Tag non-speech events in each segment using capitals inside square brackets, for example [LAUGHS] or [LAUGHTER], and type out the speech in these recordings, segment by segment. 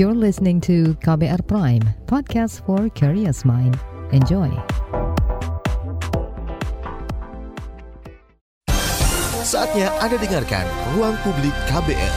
You're listening to KBR Prime, podcast for curious mind. Enjoy. Saatnya Anda dengarkan Ruang Publik KBR.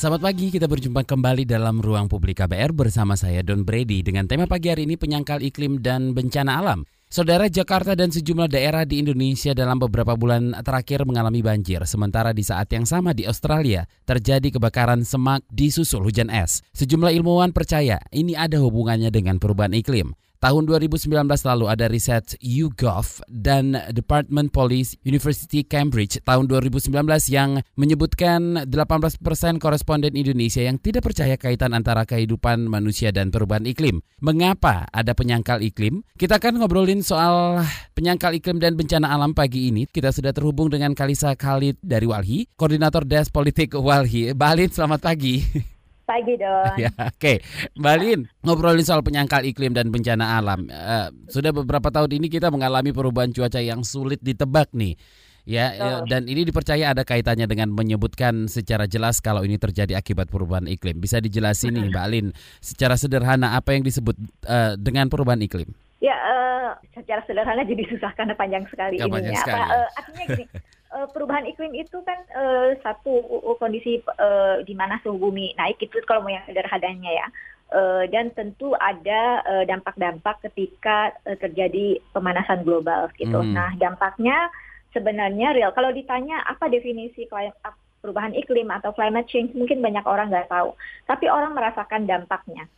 Selamat pagi, kita berjumpa kembali dalam Ruang Publik KBR bersama saya Don Brady dengan tema pagi hari ini penyangkal iklim dan bencana alam. Saudara Jakarta dan sejumlah daerah di Indonesia dalam beberapa bulan terakhir mengalami banjir, sementara di saat yang sama di Australia terjadi kebakaran semak disusul hujan es. Sejumlah ilmuwan percaya ini ada hubungannya dengan perubahan iklim. Tahun 2019 lalu ada riset YouGov dan Department Police University Cambridge tahun 2019 yang menyebutkan 18% koresponden Indonesia yang tidak percaya kaitan antara kehidupan manusia dan perubahan iklim. Mengapa ada penyangkal iklim? Kita akan ngobrolin soal penyangkal iklim dan bencana alam pagi ini. Kita sudah terhubung dengan Kalisa Khalid dari Walhi, Koordinator Des Politik Walhi. Balin, selamat pagi. [LAUGHS] Pagi Don. ya, Oke, okay. Mbak Lin, ngobrolin soal penyangkal iklim dan bencana alam. Uh, sudah beberapa tahun ini kita mengalami perubahan cuaca yang sulit ditebak nih. Ya, oh. dan ini dipercaya ada kaitannya dengan menyebutkan secara jelas kalau ini terjadi akibat perubahan iklim. Bisa dijelasin nih, Mbak Lin, secara sederhana apa yang disebut uh, dengan perubahan iklim? Ya, uh, secara sederhana jadi susah karena panjang sekali ya, ini. Apa, ya. uh, artinya gini, [LAUGHS] perubahan iklim itu kan uh, satu kondisi uh, di mana suhu bumi naik itu kalau mau yang sederhananya ya. Uh, dan tentu ada dampak-dampak uh, ketika uh, terjadi pemanasan global gitu. Hmm. Nah, dampaknya sebenarnya real. Kalau ditanya apa definisi perubahan iklim atau climate change, mungkin banyak orang nggak tahu. Tapi orang merasakan dampaknya,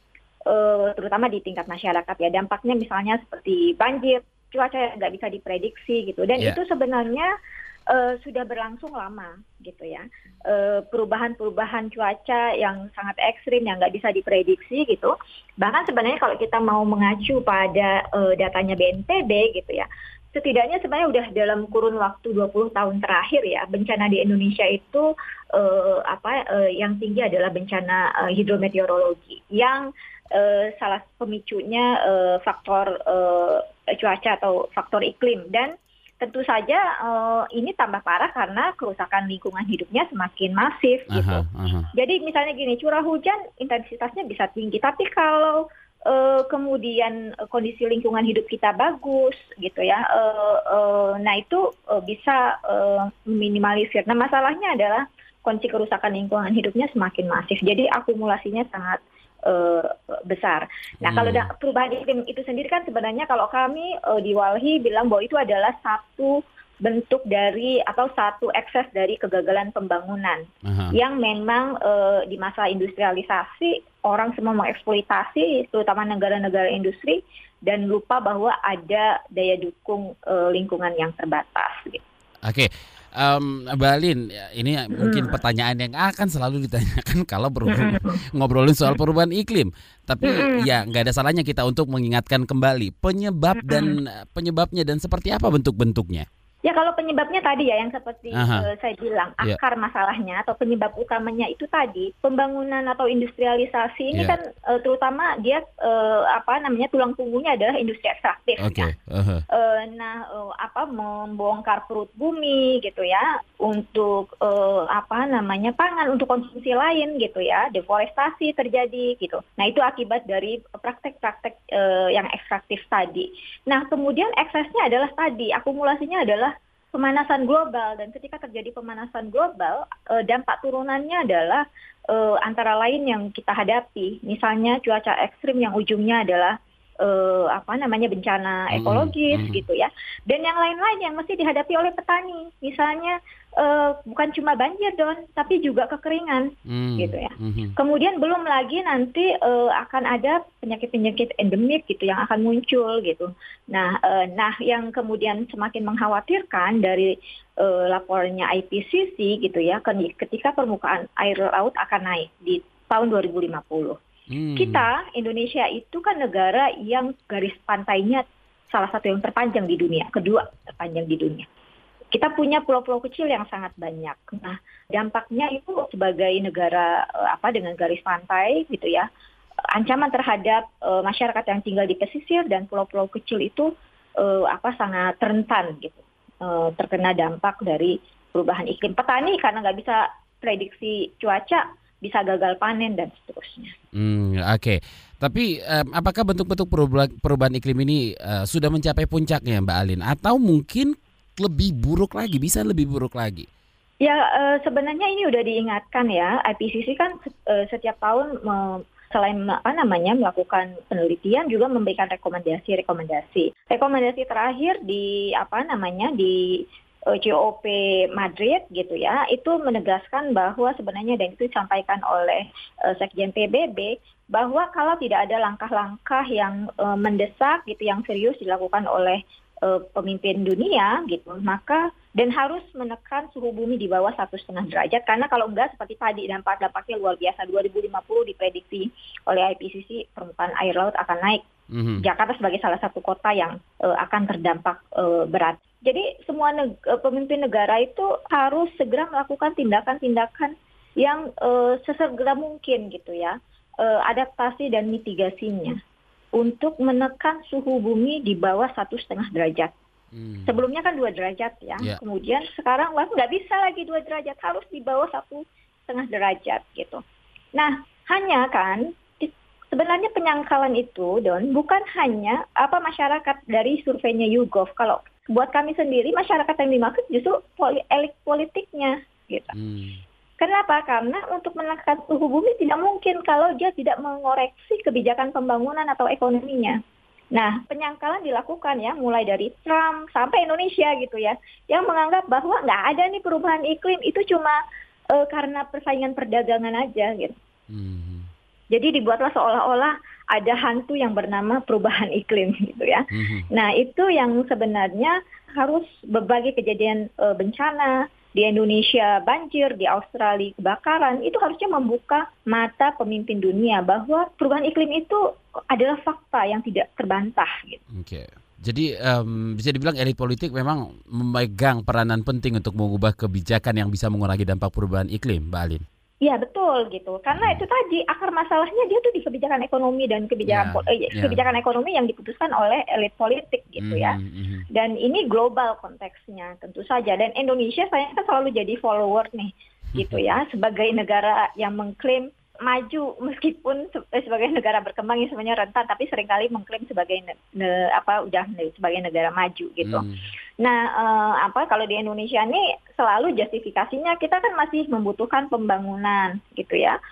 uh, terutama di tingkat masyarakat ya. Dampaknya misalnya seperti banjir, cuaca yang nggak bisa diprediksi gitu. Dan yeah. itu sebenarnya uh, sudah berlangsung lama gitu ya. Uh, perubahan-perubahan cuaca yang sangat ekstrim yang nggak bisa diprediksi gitu. Bahkan sebenarnya kalau kita mau mengacu pada uh, datanya BNPB gitu ya setidaknya sebenarnya udah dalam kurun waktu 20 tahun terakhir ya bencana di Indonesia itu uh, apa uh, yang tinggi adalah bencana uh, hidrometeorologi yang uh, salah pemicunya uh, faktor uh, cuaca atau faktor iklim. Dan tentu saja uh, ini tambah parah karena kerusakan lingkungan hidupnya semakin masif gitu. Aha, Jadi misalnya gini, curah hujan intensitasnya bisa tinggi, tapi kalau uh, kemudian kondisi lingkungan hidup kita bagus gitu ya, uh, uh, nah itu uh, bisa uh, minimalisir. Nah masalahnya adalah kondisi kerusakan lingkungan hidupnya semakin masif, jadi akumulasinya sangat uh, besar. Nah, hmm. kalau perubahan iklim itu sendiri kan sebenarnya kalau kami uh, di Walhi bilang bahwa itu adalah satu bentuk dari atau satu ekses dari kegagalan pembangunan Aha. yang memang uh, di masa industrialisasi orang semua mengeksploitasi terutama negara-negara industri dan lupa bahwa ada daya dukung uh, lingkungan yang terbatas. Gitu. Oke, um, Balin, ini mungkin pertanyaan yang akan selalu ditanyakan [LAUGHS] kalau berhubung ngobrolin soal perubahan iklim. Tapi ya nggak ada salahnya kita untuk mengingatkan kembali penyebab dan penyebabnya dan seperti apa bentuk-bentuknya. Ya kalau penyebabnya tadi ya yang seperti uh, saya bilang yeah. akar masalahnya atau penyebab utamanya itu tadi pembangunan atau industrialisasi ini yeah. kan uh, terutama dia uh, apa namanya tulang punggungnya adalah industri ekstraktif. Okay. Ya. Uh-huh. Uh, nah uh, apa membongkar perut bumi gitu ya untuk uh, apa namanya pangan untuk konsumsi lain gitu ya deforestasi terjadi gitu. Nah itu akibat dari praktek-praktek uh, yang ekstraktif tadi. Nah kemudian eksesnya adalah tadi akumulasinya adalah pemanasan global dan ketika terjadi pemanasan global dampak turunannya adalah antara lain yang kita hadapi misalnya cuaca ekstrim yang ujungnya adalah uh, apa namanya bencana hmm, ekologis hmm. gitu ya dan yang lain-lain yang mesti dihadapi oleh petani misalnya uh, bukan cuma banjir don tapi juga kekeringan hmm. gitu ya hmm. kemudian belum lagi nanti uh, akan ada penyakit-penyakit endemik gitu yang akan muncul gitu nah uh, nah yang kemudian semakin mengkhawatirkan dari uh, lapornya IPCC gitu ya ketika permukaan air laut akan naik di tahun 2050 Hmm. Kita Indonesia itu kan negara yang garis pantainya salah satu yang terpanjang di dunia, kedua terpanjang di dunia. Kita punya pulau-pulau kecil yang sangat banyak. Nah, dampaknya itu sebagai negara eh, apa dengan garis pantai gitu ya, ancaman terhadap uh, masyarakat yang tinggal di pesisir dan pulau-pulau kecil itu uh, apa sangat rentan gitu, uh, terkena dampak dari perubahan iklim. Petani karena nggak bisa prediksi cuaca bisa gagal panen dan seterusnya. Hmm, Oke, okay. tapi um, apakah bentuk-bentuk perubahan, iklim ini uh, sudah mencapai puncaknya, Mbak Alin, atau mungkin lebih buruk lagi, bisa lebih buruk lagi? Ya, uh, sebenarnya ini udah diingatkan ya, IPCC kan uh, setiap tahun selain apa namanya melakukan penelitian juga memberikan rekomendasi-rekomendasi. Rekomendasi terakhir di apa namanya di COP Madrid gitu ya, itu menegaskan bahwa sebenarnya dan itu disampaikan oleh uh, Sekjen PBB bahwa kalau tidak ada langkah-langkah yang uh, mendesak gitu yang serius dilakukan oleh uh, pemimpin dunia gitu, maka dan harus menekan suhu bumi di bawah satu setengah derajat karena kalau enggak seperti tadi dampak dampaknya luar biasa. 2050 diprediksi oleh IPCC permukaan air laut akan naik mm-hmm. Jakarta sebagai salah satu kota yang uh, akan terdampak uh, berat jadi semua neg- uh, pemimpin negara itu harus segera melakukan tindakan-tindakan yang uh, sesegera mungkin gitu ya uh, adaptasi dan mitigasinya untuk menekan suhu bumi di bawah satu setengah derajat Hmm. Sebelumnya kan dua derajat ya. Yeah. Kemudian sekarang wah nggak bisa lagi dua derajat, harus di bawah satu setengah derajat gitu. Nah hanya kan sebenarnya penyangkalan itu Don bukan hanya apa masyarakat dari surveinya YouGov. Kalau buat kami sendiri masyarakat yang dimaksud justru poli, elit politiknya gitu. Hmm. Kenapa? Karena untuk menekan suhu bumi tidak mungkin kalau dia tidak mengoreksi kebijakan pembangunan atau ekonominya. Nah, penyangkalan dilakukan ya, mulai dari Trump sampai Indonesia gitu ya, yang menganggap bahwa nggak ada nih perubahan iklim itu cuma uh, karena persaingan perdagangan aja gitu. Hmm. Jadi dibuatlah seolah-olah ada hantu yang bernama perubahan iklim [LAUGHS] gitu ya. Hmm. Nah, itu yang sebenarnya harus berbagai kejadian uh, bencana, di Indonesia banjir, di Australia kebakaran, itu harusnya membuka mata pemimpin dunia bahwa perubahan iklim itu adalah fakta yang tidak terbantah. Gitu. Oke. Okay. Jadi um, bisa dibilang elit politik memang memegang peranan penting untuk mengubah kebijakan yang bisa mengurangi dampak perubahan iklim, Mbak Alin. Iya betul gitu. Karena hmm. itu tadi akar masalahnya dia tuh di kebijakan ekonomi dan kebijakan yeah, eh, yeah. kebijakan ekonomi yang diputuskan oleh elit politik gitu ya. hmm, ya. Hmm. Dan ini global konteksnya tentu saja. Dan Indonesia saya kan selalu jadi follower nih gitu [LAUGHS] ya sebagai negara yang mengklaim maju [LAUGHS] meskipun eh, sebagai negara berkembang yang sebenarnya rentan tapi sering kali mengklaim sebagai ne, ne, apa udah ne, sebagai negara maju gitu. Hmm. Nah, eh, apa kalau di Indonesia ini selalu justifikasinya kita kan masih membutuhkan pembangunan gitu ya.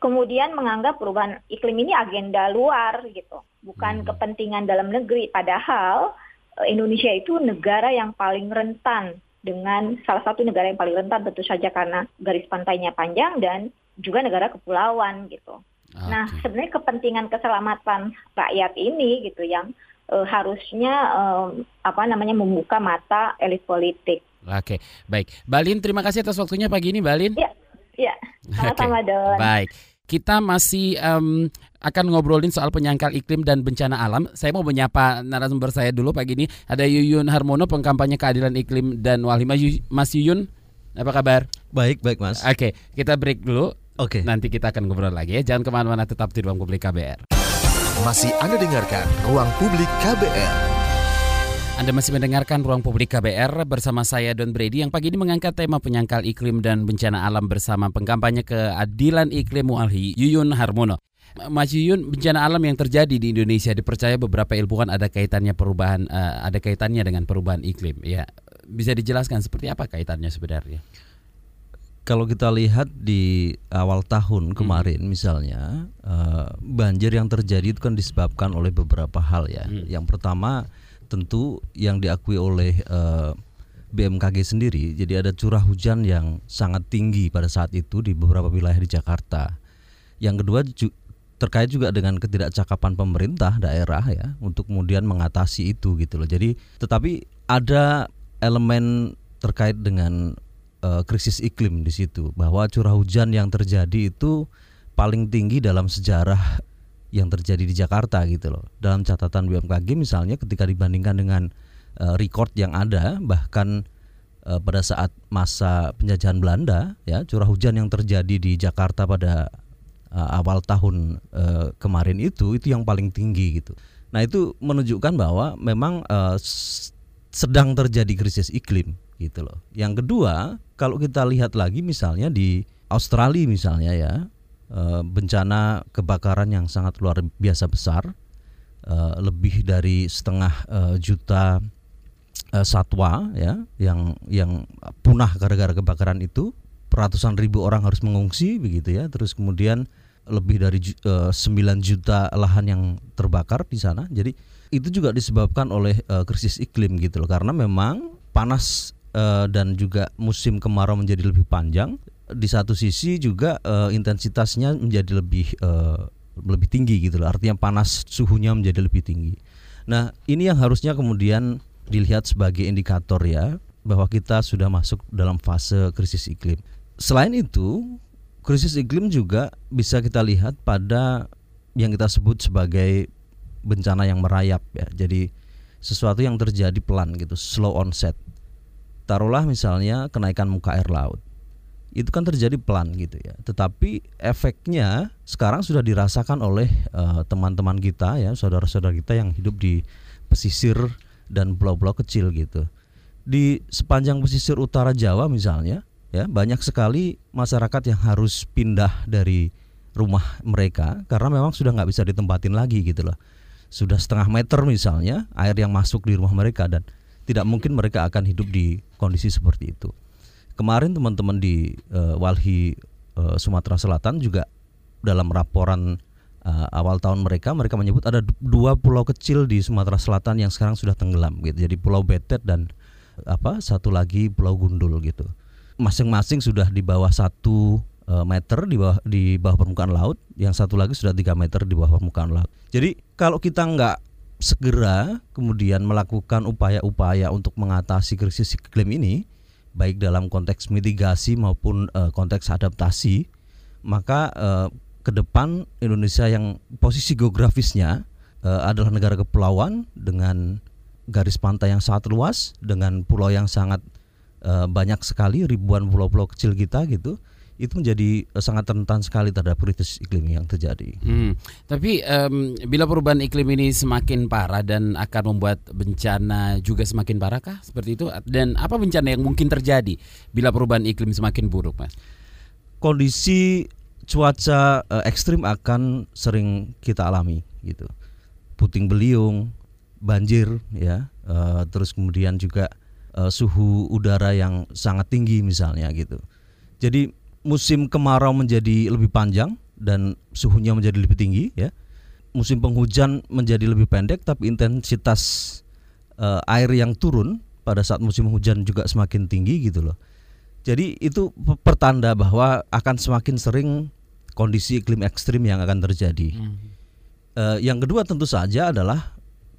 Kemudian menganggap perubahan iklim ini agenda luar gitu, bukan hmm. kepentingan dalam negeri padahal eh, Indonesia itu negara yang paling rentan dengan salah satu negara yang paling rentan tentu saja karena garis pantainya panjang dan juga negara kepulauan gitu. Okay. Nah, sebenarnya kepentingan keselamatan rakyat ini gitu yang uh, harusnya uh, apa namanya membuka mata elit politik. Oke, okay. baik. Balin, terima kasih atas waktunya pagi ini, Balin. Iya, iya. Sama-sama, okay. Don. Baik. Kita masih um, akan ngobrolin soal penyangkal iklim dan bencana alam. Saya mau menyapa narasumber saya dulu pagi ini. Ada Yuyun Harmono, pengkampanye keadilan iklim dan Walhima. Mas Yuyun, apa kabar? Baik, baik Mas. Oke, kita break dulu. Oke. Okay. Nanti kita akan ngobrol lagi ya. Jangan ke mana-mana, tetap di ruang publik KBR. Masih Anda dengarkan ruang publik KBR. Anda masih mendengarkan Ruang Publik KBR bersama saya Don Brady yang pagi ini mengangkat tema penyangkal iklim dan bencana alam bersama pengkampanye keadilan iklim Mualhi Yuyun Harmono. Mas Yuyun, bencana alam yang terjadi di Indonesia dipercaya beberapa ilmuwan ada kaitannya perubahan uh, ada kaitannya dengan perubahan iklim. Ya, bisa dijelaskan seperti apa kaitannya sebenarnya? Kalau kita lihat di awal tahun hmm. kemarin hmm. misalnya uh, banjir yang terjadi itu kan disebabkan oleh beberapa hal ya. Hmm. Yang pertama tentu yang diakui oleh uh, eh, BMKG sendiri, jadi ada curah hujan yang sangat tinggi pada saat itu di beberapa wilayah di Jakarta. Yang kedua ju terkait juga dengan ketidakcakapan pemerintah daerah ya untuk kemudian mengatasi itu gitu loh. Jadi tetapi ada elemen terkait dengan uh, krisis iklim di situ bahwa curah hujan yang terjadi itu paling tinggi dalam sejarah yang terjadi di Jakarta gitu loh. Dalam catatan BMKG misalnya ketika dibandingkan dengan uh, record yang ada bahkan uh, pada saat masa penjajahan Belanda ya curah hujan yang terjadi di Jakarta pada uh, awal tahun uh, kemarin itu itu yang paling tinggi gitu. Nah, itu menunjukkan bahwa memang uh, sedang terjadi krisis iklim gitu loh. Yang kedua, kalau kita lihat lagi misalnya di Australia misalnya ya, uh, bencana kebakaran yang sangat luar biasa besar, uh, lebih dari setengah uh, juta satwa ya yang yang punah gara-gara kebakaran itu, ratusan ribu orang harus mengungsi begitu ya, terus kemudian lebih dari uh, 9 juta lahan yang terbakar di sana. Jadi itu juga disebabkan oleh krisis iklim gitu loh karena memang panas uh, dan juga musim kemarau menjadi lebih panjang. Di satu sisi juga uh, intensitasnya menjadi lebih uh, lebih tinggi gitu loh. Artinya panas suhunya menjadi lebih tinggi. Nah, ini yang harusnya kemudian dilihat sebagai indikator ya bahwa kita sudah masuk dalam fase krisis iklim. Selain itu, krisis iklim juga bisa kita lihat pada yang kita sebut sebagai bencana yang merayap ya. Jadi sesuatu yang terjadi pelan gitu, slow onset. Taruhlah misalnya kenaikan muka air laut. Itu kan terjadi pelan gitu ya. Tetapi efeknya sekarang sudah dirasakan oleh uh, teman-teman kita ya, saudara-saudara kita yang hidup di pesisir dan pulau-pulau kecil gitu. Di sepanjang pesisir utara Jawa misalnya, ya banyak sekali masyarakat yang harus pindah dari rumah mereka karena memang sudah nggak bisa ditempatin lagi gitu loh sudah setengah meter misalnya air yang masuk di rumah mereka dan tidak mungkin mereka akan hidup di kondisi seperti itu. Kemarin teman-teman di uh, Walhi uh, Sumatera Selatan juga dalam laporan uh, awal tahun mereka mereka menyebut ada dua pulau kecil di Sumatera Selatan yang sekarang sudah tenggelam gitu. Jadi Pulau Betet dan apa satu lagi Pulau Gundul gitu. Masing-masing sudah di bawah satu eh, meter di bawah di bawah permukaan laut, yang satu lagi sudah tiga meter di bawah permukaan laut. Jadi kalau kita nggak segera kemudian melakukan upaya-upaya untuk mengatasi krisis iklim ini, baik dalam konteks mitigasi maupun uh, konteks adaptasi, maka uh, ke depan Indonesia yang posisi geografisnya uh, adalah negara kepulauan dengan garis pantai yang sangat luas, dengan pulau yang sangat Eh, banyak sekali ribuan pulau-pulau kecil kita gitu itu menjadi uh, sangat rentan sekali terhadap krisis iklim yang terjadi. Hmm, tapi um, bila perubahan iklim ini semakin parah dan akan membuat bencana juga semakin parah kah seperti itu? Dan apa bencana yang mungkin terjadi bila perubahan iklim semakin buruk, Mas? Kondisi cuaca uh, ekstrim akan sering kita alami gitu. Puting beliung, banjir ya, uh, terus kemudian juga uh, suhu udara yang sangat tinggi misalnya gitu. Jadi musim kemarau menjadi lebih panjang dan suhunya menjadi lebih tinggi ya. Musim penghujan menjadi lebih pendek tapi intensitas uh, air yang turun pada saat musim hujan juga semakin tinggi gitu loh. Jadi itu pertanda bahwa akan semakin sering kondisi iklim ekstrim yang akan terjadi. Hmm. Uh, yang kedua tentu saja adalah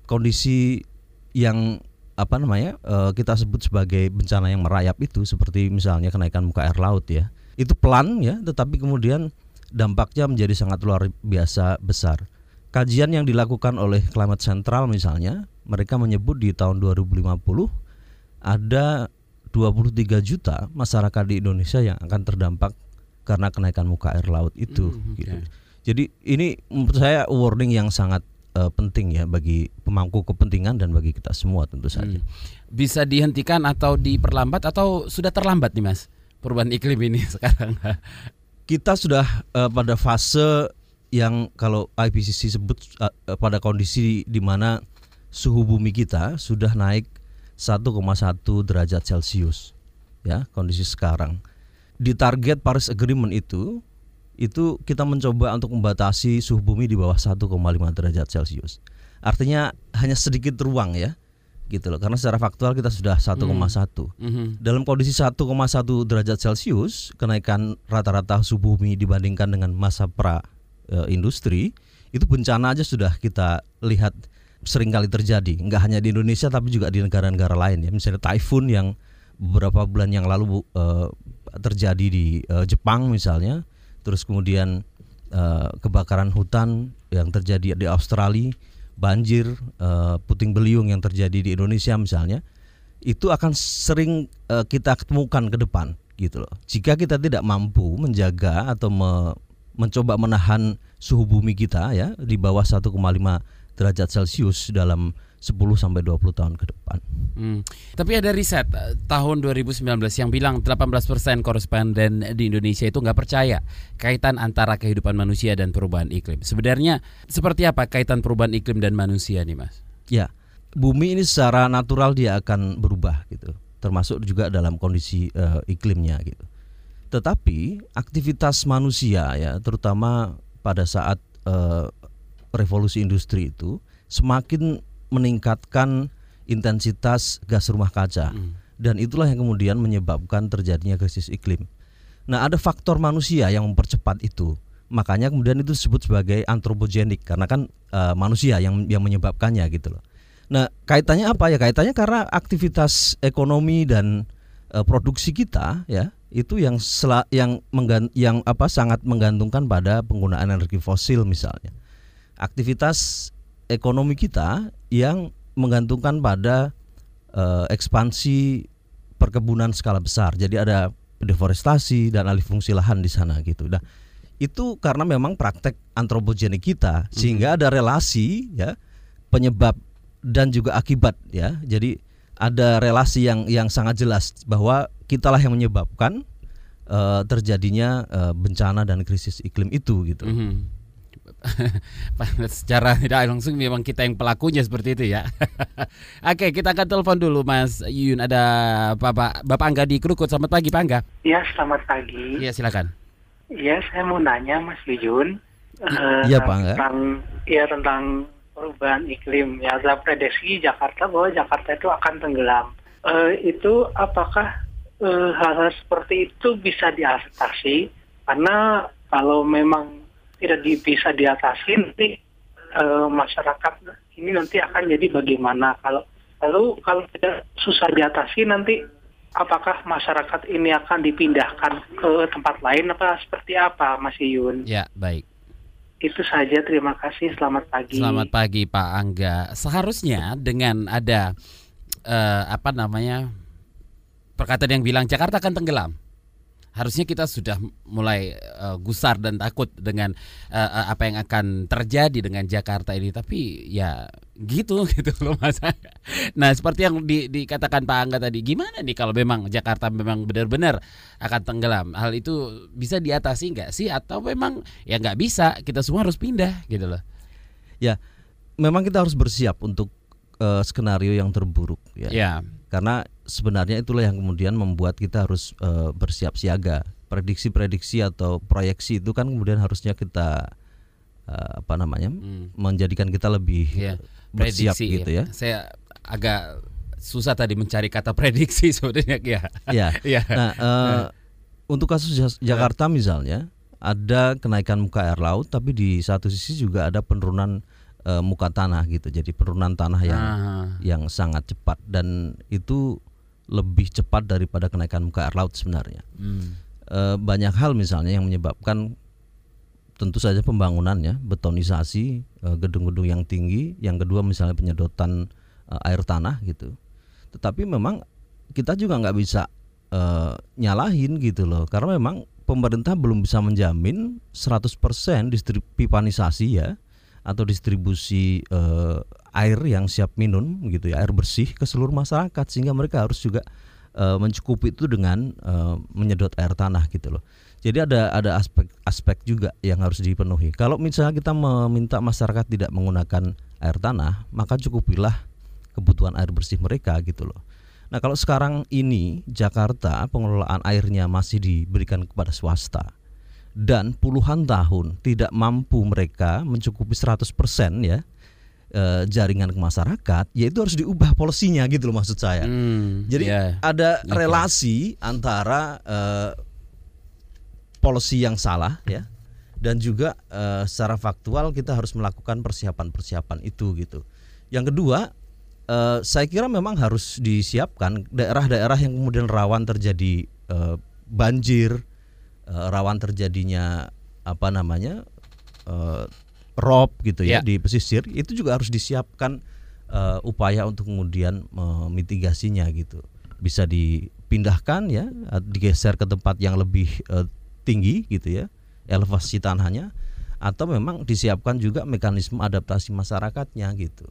kondisi yang apa namanya uh, kita sebut sebagai bencana yang merayap itu seperti misalnya kenaikan muka air laut ya itu pelan ya tetapi kemudian dampaknya menjadi sangat luar biasa besar kajian yang dilakukan oleh Climate Central misalnya mereka menyebut di tahun 2050 ada 23 juta masyarakat di Indonesia yang akan terdampak karena kenaikan muka air laut itu mm, okay. gitu. Jadi ini menurut saya warning yang sangat uh, penting ya bagi pemangku kepentingan dan bagi kita semua tentu saja. Hmm. Bisa dihentikan atau diperlambat atau sudah terlambat nih Mas perubahan iklim ini [LAUGHS] sekarang? kita sudah uh, pada fase yang kalau IPCC sebut uh, pada kondisi di mana suhu bumi kita sudah naik 1,1 derajat Celcius ya kondisi sekarang. Di target Paris Agreement itu itu kita mencoba untuk membatasi suhu bumi di bawah 1,5 derajat Celcius. Artinya hanya sedikit ruang ya gitu loh karena secara faktual kita sudah 1,1. Mm -hmm. Dalam kondisi 1,1 derajat Celcius, kenaikan rata-rata suhu bumi dibandingkan dengan masa pra e, industri itu bencana aja sudah kita lihat sering kali terjadi, nggak hanya di Indonesia tapi juga di negara-negara lain ya. Misalnya typhoon yang beberapa bulan yang lalu e, terjadi di e, Jepang misalnya terus kemudian uh, kebakaran hutan yang terjadi di Australia, banjir, uh, puting beliung yang terjadi di Indonesia misalnya, itu akan sering uh, kita ketemukan ke depan gitu loh. Jika kita tidak mampu menjaga atau me, mencoba menahan suhu bumi kita ya di bawah 1,5 derajat Celcius dalam sampai 20 tahun ke depan. Hmm. Tapi ada riset eh, tahun 2019 yang bilang 18% koresponden di Indonesia itu nggak percaya kaitan antara kehidupan manusia dan perubahan iklim. Sebenarnya seperti apa kaitan perubahan iklim dan manusia nih, Mas? Ya, bumi ini secara natural dia akan berubah gitu, termasuk juga dalam kondisi uh, iklimnya gitu. Tetapi aktivitas manusia ya, terutama pada saat uh, revolusi industri itu semakin meningkatkan intensitas gas rumah kaca mm. dan itulah yang kemudian menyebabkan terjadinya krisis iklim. Nah, ada faktor manusia yang mempercepat itu. Makanya kemudian itu disebut sebagai antropogenik karena kan uh, manusia yang yang menyebabkannya gitu loh. Nah, kaitannya apa ya? Kaitannya karena aktivitas ekonomi dan uh, produksi kita ya itu yang sel yang menggan yang apa sangat menggantungkan pada penggunaan energi fosil misalnya. Aktivitas ekonomi kita yang menggantungkan pada uh, ekspansi perkebunan skala besar. Jadi ada deforestasi dan alih fungsi lahan di sana gitu. Nah, itu karena memang praktek antropogenik kita sehingga ada relasi ya penyebab dan juga akibat ya. Jadi ada relasi yang yang sangat jelas bahwa kitalah yang menyebabkan uh, terjadinya uh, bencana dan krisis iklim itu gitu. Mm -hmm. [LAUGHS] secara tidak langsung memang kita yang pelakunya seperti itu ya. [LAUGHS] Oke, kita akan telepon dulu Mas Yun. Ada Bapak Bapak Angga di Krukut. Selamat pagi Pak Angga. Iya, selamat pagi. Iya, silakan. Iya, saya mau nanya Mas Yun. Iya, uh, Pak Angga. Tentang ya tentang perubahan iklim. Ya, ada prediksi Jakarta bahwa Jakarta itu akan tenggelam. Uh, itu apakah uh, hal-hal seperti itu bisa diatasi? Karena kalau memang tidak di, bisa diatasi nanti uh, masyarakat ini nanti akan jadi bagaimana kalau lalu kalau tidak susah diatasi nanti apakah masyarakat ini akan dipindahkan ke tempat lain apa seperti apa Mas Yun? Ya baik. Itu saja terima kasih selamat pagi. Selamat pagi Pak Angga. Seharusnya dengan ada uh, apa namanya perkataan yang bilang Jakarta akan tenggelam harusnya kita sudah mulai uh, gusar dan takut dengan uh, apa yang akan terjadi dengan Jakarta ini. Tapi ya gitu [LAUGHS] gitu loh mas. Nah seperti yang di, dikatakan Pak Angga tadi gimana nih kalau memang Jakarta memang benar-benar akan tenggelam? Hal itu bisa diatasi nggak sih? Atau memang ya nggak bisa kita semua harus pindah gitu loh. Ya memang kita harus bersiap untuk uh, skenario yang terburuk ya. ya karena sebenarnya itulah yang kemudian membuat kita harus uh, bersiap siaga prediksi-prediksi atau proyeksi itu kan kemudian harusnya kita uh, apa namanya hmm. menjadikan kita lebih ya, bersiap prediksi, gitu ya. ya saya agak susah tadi mencari kata prediksi [LAUGHS] sebenarnya ya ya, ya. nah uh, untuk kasus Jakarta misalnya ada kenaikan muka air laut tapi di satu sisi juga ada penurunan uh, muka tanah gitu. Jadi penurunan tanah yang Aha. yang sangat cepat dan itu lebih cepat daripada kenaikan muka air laut sebenarnya. Hmm. Uh, banyak hal misalnya yang menyebabkan tentu saja pembangunannya, betonisasi gedung gedung-gedung yang tinggi, yang kedua misalnya penyedotan air tanah gitu. Tetapi memang kita juga nggak bisa uh, nyalahin gitu loh, karena memang pemerintah belum bisa menjamin 100% distribusi pipanisasi ya atau distribusi uh, air yang siap minum gitu ya air bersih ke seluruh masyarakat sehingga mereka harus juga uh, mencukupi itu dengan uh, menyedot air tanah gitu loh. Jadi ada ada aspek-aspek juga yang harus dipenuhi. Kalau misalnya kita meminta masyarakat tidak menggunakan air tanah, maka cukupilah kebutuhan air bersih mereka gitu loh. Nah, kalau sekarang ini Jakarta pengelolaan airnya masih diberikan kepada swasta dan puluhan tahun tidak mampu mereka mencukupi 100% ya e, jaringan ke masyarakat, yaitu harus diubah polisinya gitu loh maksud saya. Hmm, Jadi yeah. ada okay. relasi antara e, polisi yang salah ya dan juga e, secara faktual kita harus melakukan persiapan-persiapan itu gitu. Yang kedua, e, saya kira memang harus disiapkan daerah-daerah yang kemudian rawan terjadi e, banjir uh, rawan terjadinya apa namanya uh, rob gitu ya, ya. di pesisir itu juga harus disiapkan uh, upaya untuk kemudian memitigasinya gitu. Bisa dipindahkan ya digeser ke tempat yang lebih uh, tinggi gitu ya elevasi tanahnya atau memang disiapkan juga mekanisme adaptasi masyarakatnya gitu.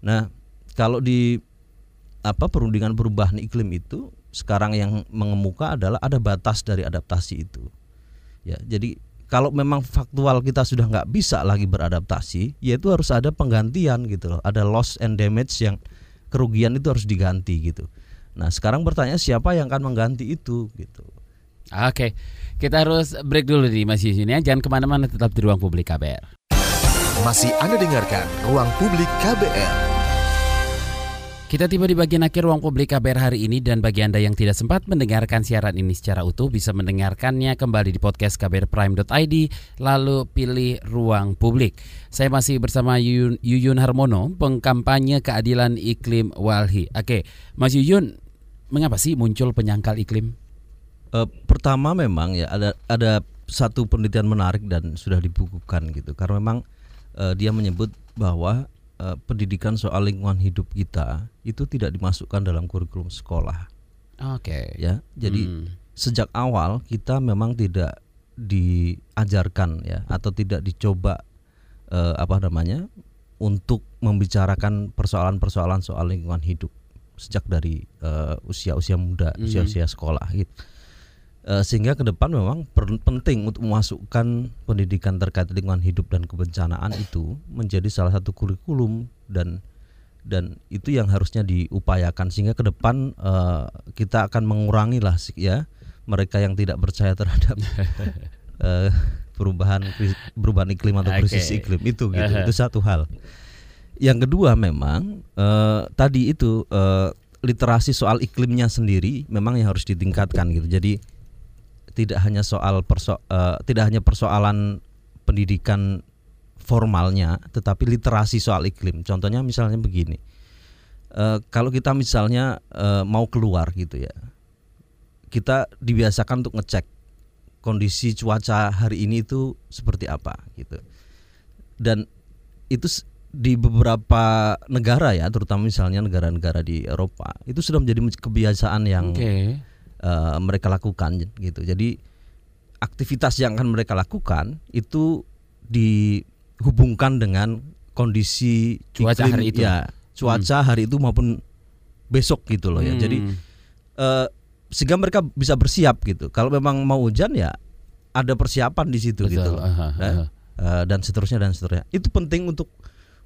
Nah kalau di apa perundingan perubahan iklim itu sekarang yang mengemuka adalah ada batas dari adaptasi itu. Ya, jadi kalau memang faktual kita sudah nggak bisa lagi beradaptasi, yaitu harus ada penggantian gitu loh. Ada loss and damage yang kerugian itu harus diganti gitu. Nah sekarang bertanya siapa yang akan mengganti itu gitu. Oke, kita harus break dulu nih Mas Yusin ya. Jangan ke mana-mana tetap di ruang publik KBR. Masih Anda dengarkan Ruang Publik KBR. Kita tiba di bagian akhir ruang publik KBR hari ini dan bagi Anda yang tidak sempat mendengarkan siaran ini secara utuh bisa mendengarkannya kembali di podcast kbrprime.id lalu pilih ruang publik. Saya masih bersama Yuyun, Yuyun Harmono, pengkampanye keadilan iklim Walhi. Oke, Mas Yuyun, mengapa sih muncul penyangkal iklim? Uh, pertama memang ya ada ada satu penelitian menarik dan sudah dibukukan gitu karena memang uh, dia menyebut bahwa uh, pendidikan soal lingkungan hidup kita itu tidak dimasukkan dalam kurikulum sekolah. Oke. Okay. Ya, jadi hmm. sejak awal kita memang tidak diajarkan ya atau tidak dicoba uh, apa namanya untuk membicarakan persoalan-persoalan soal lingkungan hidup sejak dari usia-usia uh, muda, hmm. usia-usia hmm. sekolah gitu. Eh, sehingga ke depan memang penting untuk memasukkan pendidikan terkait lingkungan hidup dan kebencanaan itu menjadi salah satu kurikulum dan dan itu yang harusnya diupayakan sehingga ke depan uh, kita akan mengurangi lah ya mereka yang tidak percaya terhadap uh, [LAUGHS] perubahan perubahan iklim atau krisis okay. iklim itu gitu. Itu satu hal. Yang kedua memang uh, tadi itu uh, literasi soal iklimnya sendiri memang yang harus ditingkatkan gitu. Jadi tidak hanya soal perso uh, tidak hanya persoalan pendidikan formalnya, tetapi literasi soal iklim. Contohnya misalnya begini, uh, kalau kita misalnya uh, mau keluar gitu ya, kita dibiasakan untuk ngecek kondisi cuaca hari ini itu seperti apa gitu, dan itu di beberapa negara ya, terutama misalnya negara-negara di Eropa, itu sudah menjadi kebiasaan yang okay uh, mereka lakukan gitu. Jadi aktivitas yang akan mereka lakukan itu dihubungkan dengan kondisi cuaca iklim, hari itu. Ya, cuaca hmm. hari itu maupun besok gitu loh ya. Hmm. Jadi uh, sehingga mereka bisa bersiap gitu. Kalau memang mau hujan ya ada persiapan di situ Betul. gitu loh. Uh, uh, uh. Uh, dan seterusnya dan seterusnya. Itu penting untuk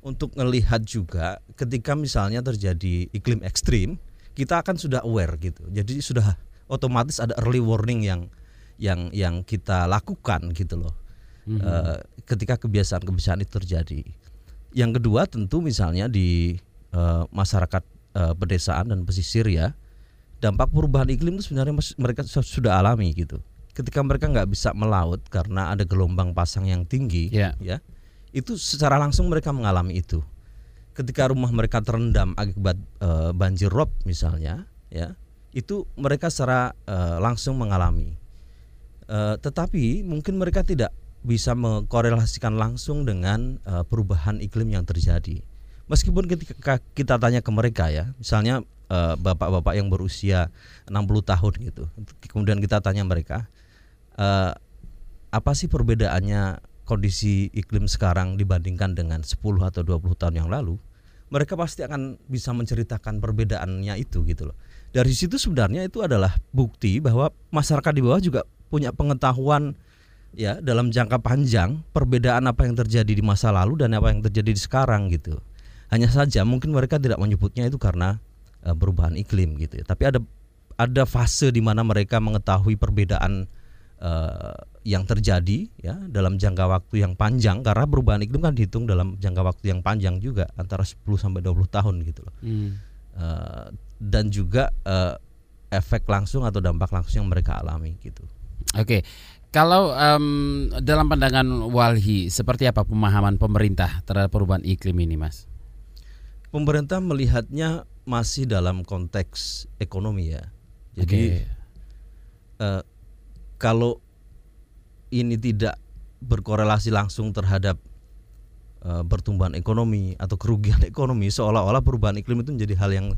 untuk melihat juga ketika misalnya terjadi iklim ekstrim, kita akan sudah aware gitu. Jadi sudah otomatis ada early warning yang yang yang kita lakukan gitu loh. Mm -hmm. uh, ketika kebiasaan-kebiasaan itu terjadi. Yang kedua tentu misalnya di uh, masyarakat uh, pedesaan dan pesisir ya, dampak perubahan iklim itu sebenarnya mereka sudah alami gitu. Ketika mereka nggak bisa melaut karena ada gelombang pasang yang tinggi, yeah. ya, itu secara langsung mereka mengalami itu. Ketika rumah mereka terendam akibat uh, banjir rob misalnya, ya, itu mereka secara uh, langsung mengalami. Uh, tetapi mungkin mereka tidak bisa mengkorelasikan langsung dengan uh, perubahan iklim yang terjadi. Meskipun ketika kita tanya ke mereka ya, misalnya bapak-bapak uh, yang berusia 60 tahun gitu. Kemudian kita tanya mereka, uh, apa sih perbedaannya kondisi iklim sekarang dibandingkan dengan 10 atau 20 tahun yang lalu? Mereka pasti akan bisa menceritakan perbedaannya itu gitu loh dari situ sebenarnya itu adalah bukti bahwa masyarakat di bawah juga punya pengetahuan ya dalam jangka panjang perbedaan apa yang terjadi di masa lalu dan apa yang terjadi di sekarang gitu. Hanya saja mungkin mereka tidak menyebutnya itu karena uh, perubahan iklim gitu ya. Tapi ada ada fase di mana mereka mengetahui perbedaan uh, yang terjadi ya dalam jangka waktu yang panjang karena perubahan iklim kan dihitung dalam jangka waktu yang panjang juga antara 10 sampai 20 tahun gitu loh. Hmm. Uh, dan juga uh, efek langsung atau dampak langsung yang mereka alami gitu. Oke, kalau um, dalam pandangan Walhi seperti apa pemahaman pemerintah terhadap perubahan iklim ini, Mas? Pemerintah melihatnya masih dalam konteks ekonomi ya. Jadi okay. uh, eh, kalau ini tidak berkorelasi langsung terhadap uh, pertumbuhan ekonomi atau kerugian [LAUGHS] ekonomi, seolah-olah perubahan iklim itu menjadi hal yang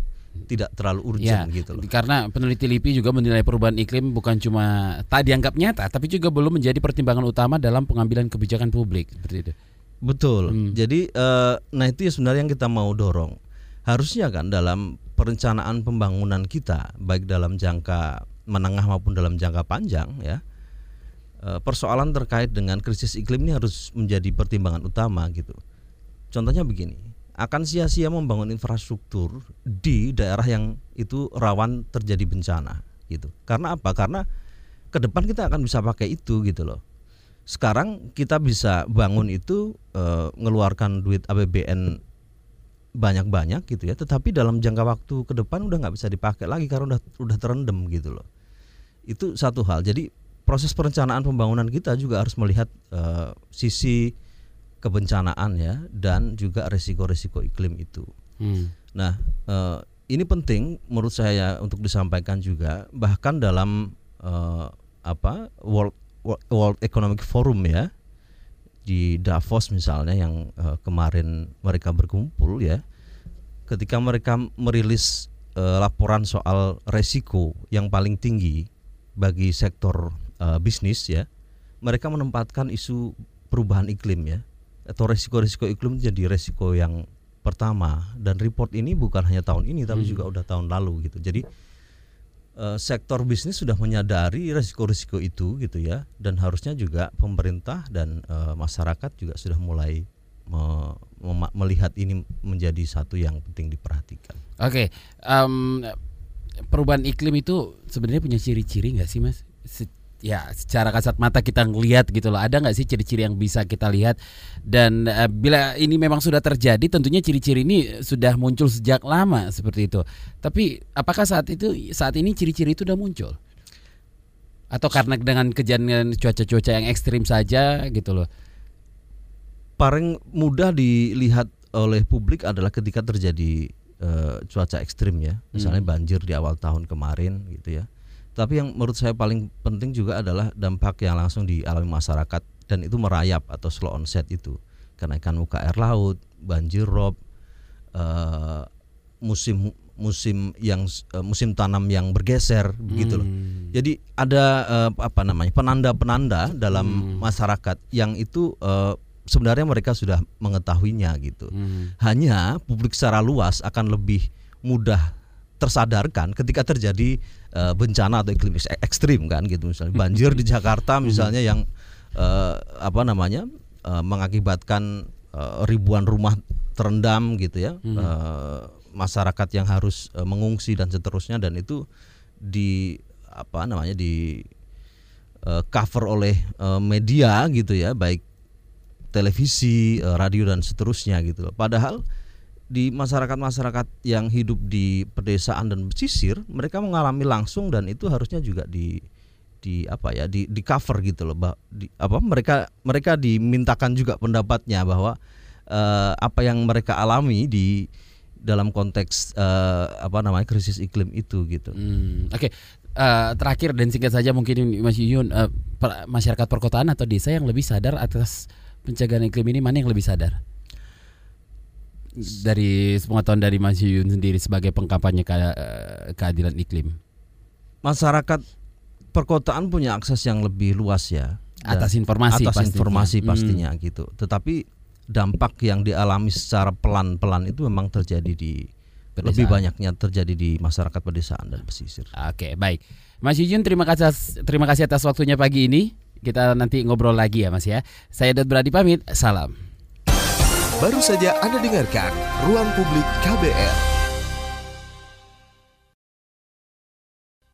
tidak terlalu urgent ya, gitu loh. Karena peneliti LIPI juga menilai perubahan iklim bukan cuma tak dianggap nyata, tapi juga belum menjadi pertimbangan utama dalam pengambilan kebijakan publik seperti itu. Betul. Hmm. Jadi uh, nah itu ya sebenarnya yang kita mau dorong. harusnya kan dalam perencanaan pembangunan kita baik dalam jangka menengah maupun dalam jangka panjang ya persoalan terkait dengan krisis iklim ini harus menjadi pertimbangan utama gitu. Contohnya begini, akan sia-sia membangun infrastruktur di daerah yang itu rawan terjadi bencana gitu. Karena apa? Karena ke depan kita akan bisa pakai itu gitu loh. Sekarang kita bisa bangun itu e, ngeluarkan duit APBN banyak-banyak gitu ya, tetapi dalam jangka waktu ke depan udah nggak bisa dipakai lagi karena udah udah terendam gitu loh. Itu satu hal. Jadi proses perencanaan pembangunan kita juga harus melihat uh, sisi kebencanaan ya dan juga resiko-resiko iklim itu. Hmm. Nah, uh, ini penting menurut saya untuk disampaikan juga bahkan dalam uh, apa World World Economic Forum ya di Davos misalnya yang uh, kemarin mereka berkumpul ya ketika mereka merilis uh, laporan soal resiko yang paling tinggi bagi sektor uh, bisnis ya mereka menempatkan isu perubahan iklim ya atau resiko-resiko iklim jadi resiko yang pertama dan report ini bukan hanya tahun ini tapi hmm. juga udah tahun lalu gitu jadi uh, sektor bisnis sudah menyadari risiko-risiko itu gitu ya dan harusnya juga pemerintah dan uh, masyarakat juga sudah mulai me, me, melihat ini menjadi satu yang penting diperhatikan. Oke, okay. um, perubahan iklim itu sebenarnya punya ciri-ciri nggak sih mas? Se ya secara kasat mata kita ngelihat gitu loh. Ada nggak sih ciri-ciri yang bisa kita lihat? Dan uh, bila ini memang sudah terjadi tentunya ciri-ciri ini sudah muncul sejak lama seperti itu. Tapi apakah saat itu saat ini ciri-ciri itu sudah muncul? Atau karena dengan kejadian cuaca-cuaca yang ekstrim saja gitu loh? Paling mudah dilihat oleh publik adalah ketika terjadi uh, cuaca ekstrim ya. Misalnya hmm. banjir di awal tahun kemarin gitu ya tapi yang menurut saya paling penting juga adalah dampak yang langsung dialami masyarakat dan itu merayap atau slow onset itu. Kenaikan muka air laut, banjir rob, uh, musim musim yang uh, musim tanam yang bergeser hmm. begitu loh. Hmm. Jadi ada uh, apa namanya penanda-penanda dalam hmm. masyarakat yang itu uh, sebenarnya mereka sudah mengetahuinya gitu. Hmm. Hanya publik secara luas akan lebih mudah tersadarkan ketika terjadi uh, bencana atau iklim ekstrim kan gitu misalnya. Banjir di Jakarta misalnya yang uh, apa namanya uh, mengakibatkan uh, ribuan rumah terendam gitu ya. Uh, masyarakat yang harus uh, mengungsi dan seterusnya dan itu di apa namanya di uh, cover oleh uh, media gitu ya baik televisi, uh, radio dan seterusnya gitu. Padahal di masyarakat-masyarakat yang hidup di pedesaan dan pesisir mereka mengalami langsung dan itu harusnya juga di di apa ya di di cover gitu loh di, apa mereka mereka dimintakan juga pendapatnya bahwa uh, apa yang mereka alami di dalam konteks uh, apa namanya krisis iklim itu gitu. Hmm, Oke, okay. uh, eh, terakhir dan singkat saja mungkin Mas Yuyun uh, per, masyarakat perkotaan atau desa yang lebih sadar atas pencegahan iklim ini mana yang lebih sadar? Dari tahun dari Mas Yuyun sendiri sebagai pengkampanye ke, eh, keadilan iklim? Masyarakat perkotaan punya akses yang lebih luas ya atas informasi atas pastinya. informasi hmm. pastinya hmm. gitu. Tetapi dampak yang dialami secara pelan-pelan itu memang terjadi di pedesaan. lebih banyaknya terjadi di masyarakat pedesaan dan pesisir. Oke, baik. Mas Yuyun terima kasih terima kasih atas waktunya pagi ini. Kita nanti ngobrol lagi ya Mas ya. Saya Dot Beradi pamit. Salam. Baru saja Anda dengarkan Ruang Publik KBR.